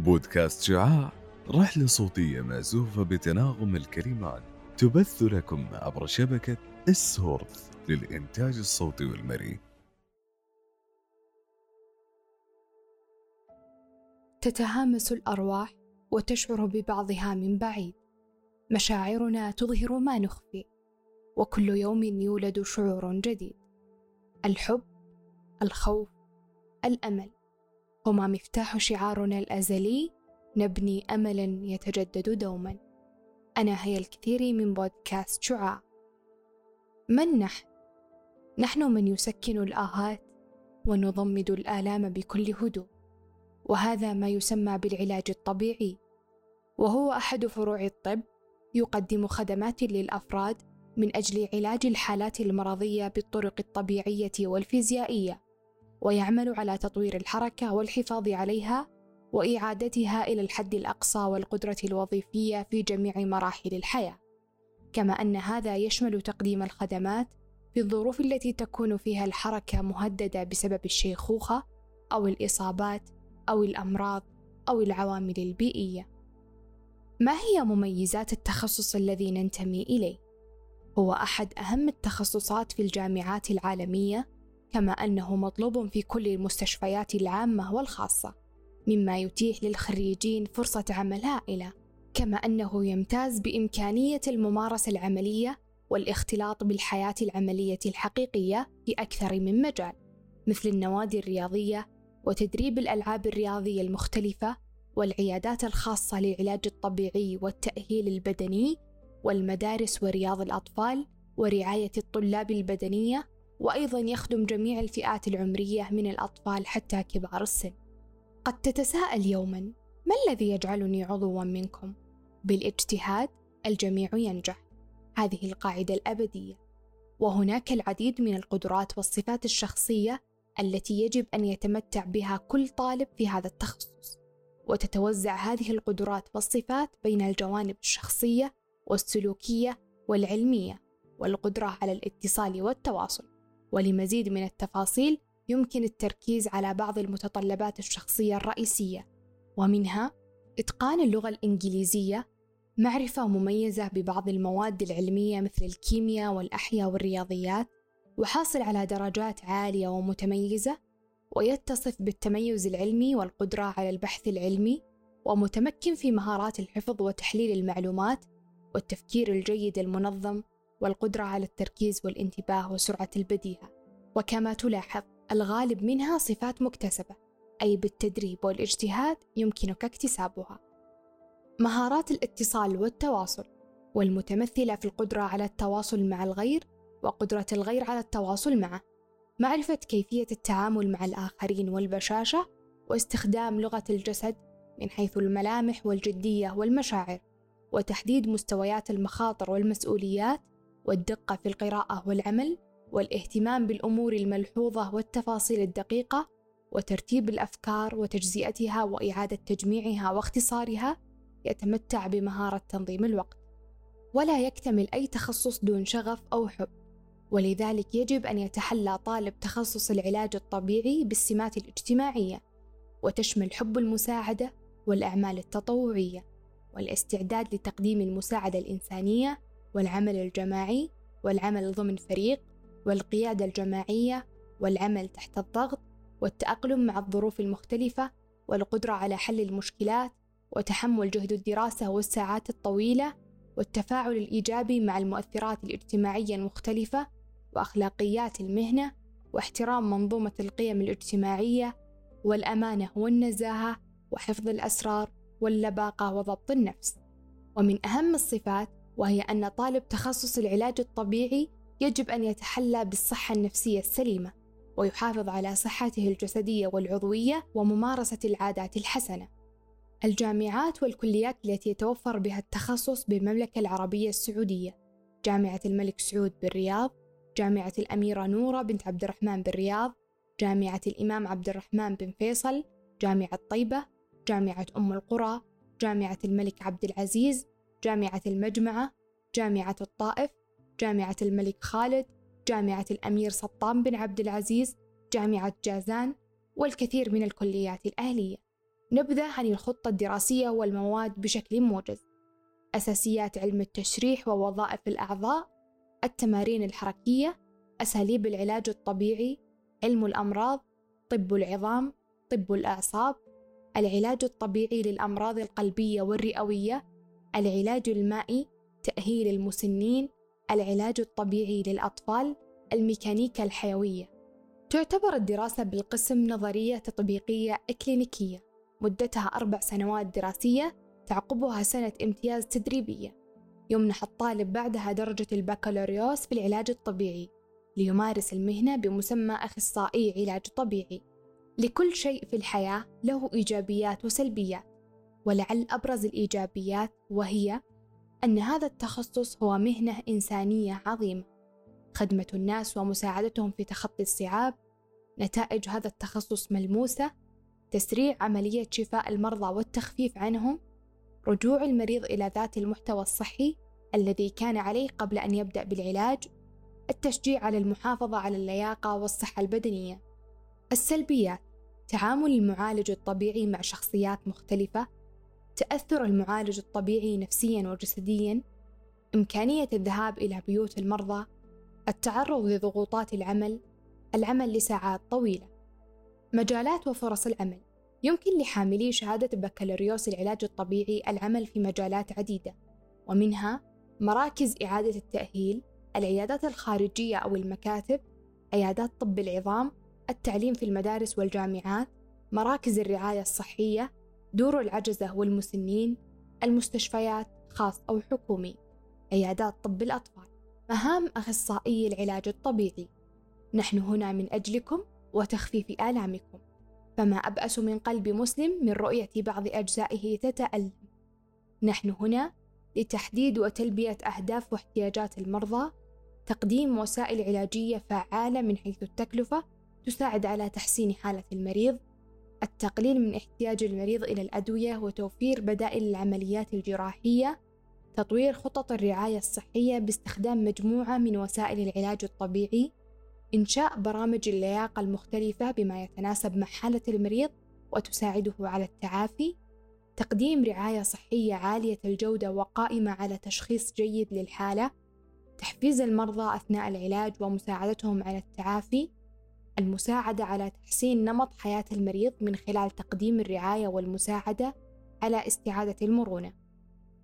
بودكاست شعاع رحلة صوتية مأزوفة بتناغم الكلمات تبث لكم عبر شبكة السورث للإنتاج الصوتي والمرئي. تتهامس الأرواح وتشعر ببعضها من بعيد. مشاعرنا تظهر ما نخفي وكل يوم يولد شعور جديد. الحب الخوف الأمل. هما مفتاح شعارنا الأزلي نبني املا يتجدد دوما. أنا هي الكثير من بودكاست شعاع. من نحن نحن من يسكن الآهات ونضمد الآلام بكل هدوء وهذا ما يسمى بالعلاج الطبيعي. وهو أحد فروع الطب يقدم خدمات للأفراد من أجل علاج الحالات المرضية بالطرق الطبيعية والفيزيائية ويعمل على تطوير الحركة والحفاظ عليها وإعادتها إلى الحد الأقصى والقدرة الوظيفية في جميع مراحل الحياة. كما أن هذا يشمل تقديم الخدمات في الظروف التي تكون فيها الحركة مهددة بسبب الشيخوخة أو الإصابات أو الأمراض أو العوامل البيئية. ما هي مميزات التخصص الذي ننتمي إليه؟ هو أحد أهم التخصصات في الجامعات العالمية كما أنه مطلوب في كل المستشفيات العامة والخاصة مما يتيح للخريجين فرصة عمل هائلة كما أنه يمتاز بإمكانية الممارسة العملية والاختلاط بالحياة العملية الحقيقية في أكثر من مجال مثل النوادي الرياضية وتدريب الألعاب الرياضية المختلفة والعيادات الخاصة للعلاج الطبيعي والتأهيل البدني والمدارس ورياض الأطفال ورعاية الطلاب البدنية وأيضا يخدم جميع الفئات العمرية من الأطفال حتى كبار السن. قد تتساءل يوما ما الذي يجعلني عضوا منكم؟ بالاجتهاد الجميع ينجح. هذه القاعدة الأبدية. وهناك العديد من القدرات والصفات الشخصية التي يجب أن يتمتع بها كل طالب في هذا التخصص. وتتوزع هذه القدرات والصفات بين الجوانب الشخصية والسلوكية والعلمية والقدرة على الاتصال والتواصل. ولمزيد من التفاصيل يمكن التركيز على بعض المتطلبات الشخصية الرئيسية ومنها إتقان اللغة الإنجليزية معرفة مميزة ببعض المواد العلمية مثل الكيمياء والأحياء والرياضيات وحاصل على درجات عالية ومتميزة ويتصف بالتميز العلمي والقدرة على البحث العلمي ومتمكن في مهارات الحفظ وتحليل المعلومات والتفكير الجيد المنظم والقدرة على التركيز والانتباه وسرعة البديهة. وكما تلاحظ الغالب منها صفات مكتسبة أي بالتدريب والاجتهاد يمكنك اكتسابها. مهارات الاتصال والتواصل والمتمثلة في القدرة على التواصل مع الغير وقدرة الغير على التواصل معه. معرفة كيفية التعامل مع الآخرين والبشاشة واستخدام لغة الجسد من حيث الملامح والجدية والمشاعر. وتحديد مستويات المخاطر والمسؤوليات والدقة في القراءة والعمل والاهتمام بالأمور الملحوظة والتفاصيل الدقيقة وترتيب الأفكار وتجزئتها وإعادة تجميعها واختصارها يتمتع بمهارة تنظيم الوقت. ولا يكتمل أي تخصص دون شغف أو حب ولذلك يجب أن يتحلى طالب تخصص العلاج الطبيعي بالسمات الاجتماعية وتشمل حب المساعدة والأعمال التطوعية. والاستعداد لتقديم المساعدة الإنسانية والعمل الجماعي والعمل ضمن فريق والقيادة الجماعية والعمل تحت الضغط والتأقلم مع الظروف المختلفة والقدرة على حل المشكلات وتحمل جهد الدراسة والساعات الطويلة والتفاعل الإيجابي مع المؤثرات الاجتماعية المختلفة وأخلاقيات المهنة واحترام منظومة القيم الاجتماعية والأمانة والنزاهة وحفظ الأسرار واللباقة وضبط النفس ومن أهم الصفات وهي أن طالب تخصص العلاج الطبيعي يجب أن يتحلى بالصحة النفسية السليمة ويحافظ على صحته الجسدية والعضوية وممارسة العادات الحسنة. الجامعات والكليات التي يتوفر بها التخصص بالمملكة العربية السعودية: جامعة الملك سعود بالرياض، جامعة الأميرة نورة بنت عبد الرحمن بالرياض، جامعة الإمام عبد الرحمن بن فيصل، جامعة طيبة، جامعة أم القرى، جامعة الملك عبد العزيز، جامعة المجمعة، جامعة الطائف، جامعة الملك خالد، جامعة الأمير سلطان بن عبد العزيز جامعة جازان والكثير من الكليات الأهلية. نبذة عن الخطة الدراسية والمواد بشكل موجز. أساسيات علم التشريح ووظائف الأعضاء التمارين الحركية أساليب العلاج الطبيعي علم الأمراض طب العظام طب الأعصاب العلاج الطبيعي للأمراض القلبية والرئوية العلاج المائي تأهيل المسنين العلاج الطبيعي للأطفال الميكانيكا الحيوية. تعتبر الدراسة بالقسم نظرية تطبيقية إكلينيكية. مدتها أربع سنوات دراسية تعقبها سنة امتياز تدريبية. يمنح الطالب بعدها درجة البكالوريوس في العلاج الطبيعي ليمارس المهنة بمسمى أخصائي علاج طبيعي. لكل شيء في الحياة له إيجابيات وسلبيات ولعل أبرز الإيجابيات وهي أن هذا التخصص هو مهنة إنسانية عظيمة خدمة الناس ومساعدتهم في تخطي الصعاب نتائج هذا التخصص ملموسة تسريع عملية شفاء المرضى والتخفيف عنهم رجوع المريض إلى ذات المحتوى الصحي الذي كان عليه قبل أن يبدأ بالعلاج التشجيع على المحافظة على اللياقة والصحة البدنية. السلبيات تعامل المعالج الطبيعي مع شخصيات مختلفة تأثر المعالج الطبيعي نفسيا وجسديا إمكانية الذهاب إلى بيوت المرضى التعرض لضغوطات العمل العمل لساعات طويلة. مجالات وفرص العمل. يمكن لحاملي شهادة بكالوريوس العلاج الطبيعي العمل في مجالات عديدة ومنها مراكز إعادة التأهيل العيادات الخارجية أو المكاتب عيادات طب العظام التعليم في المدارس والجامعات مراكز الرعاية الصحية دور العجزة والمسنين المستشفيات خاص أو حكومي عيادات طب الأطفال مهام أخصائي العلاج الطبيعي. نحن هنا من أجلكم وتخفيف آلامكم فما أبأس من قلب مسلم من رؤية بعض أجزائه تتألم. نحن هنا لتحديد وتلبية أهداف واحتياجات المرضى تقديم وسائل علاجية فعالة من حيث التكلفة تساعد على تحسين حالة المريض التقليل من احتياج المريض إلى الأدوية وتوفير بدائل العمليات الجراحية تطوير خطط الرعاية الصحية باستخدام مجموعة من وسائل العلاج الطبيعي إنشاء برامج اللياقة المختلفة بما يتناسب مع حالة المريض وتساعده على التعافي تقديم رعاية صحية عالية الجودة وقائمة على تشخيص جيد للحالة تحفيز المرضى أثناء العلاج ومساعدتهم على التعافي المساعدة على تحسين نمط حياة المريض من خلال تقديم الرعاية والمساعدة على استعادة المرونة.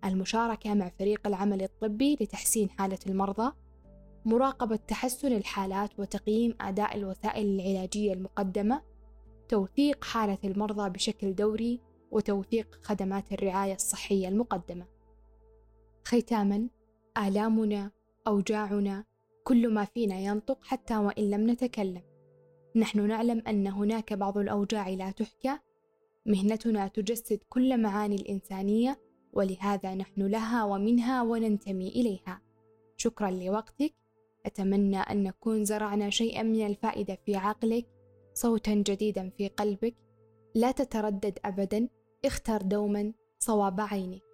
المشاركة مع فريق العمل الطبي لتحسين حالة المرضى. مراقبة تحسن الحالات وتقييم أداء الوسائل العلاجية المقدمة. توثيق حالة المرضى بشكل دوري وتوثيق خدمات الرعاية الصحية المقدمة. ختاما آلامنا أوجاعنا كل ما فينا ينطق حتى وإن لم نتكلم. نحن نعلم أن هناك بعض الأوجاع لا تحكى. مهنتنا تجسد كل معاني الإنسانية ولهذا نحن لها ومنها وننتمي إليها. شكرا لوقتك. أتمنى أن نكون زرعنا شيئا من الفائدة في عقلك صوتا جديدا في قلبك. لا تتردد أبدا. اختر دوما صواب عينك.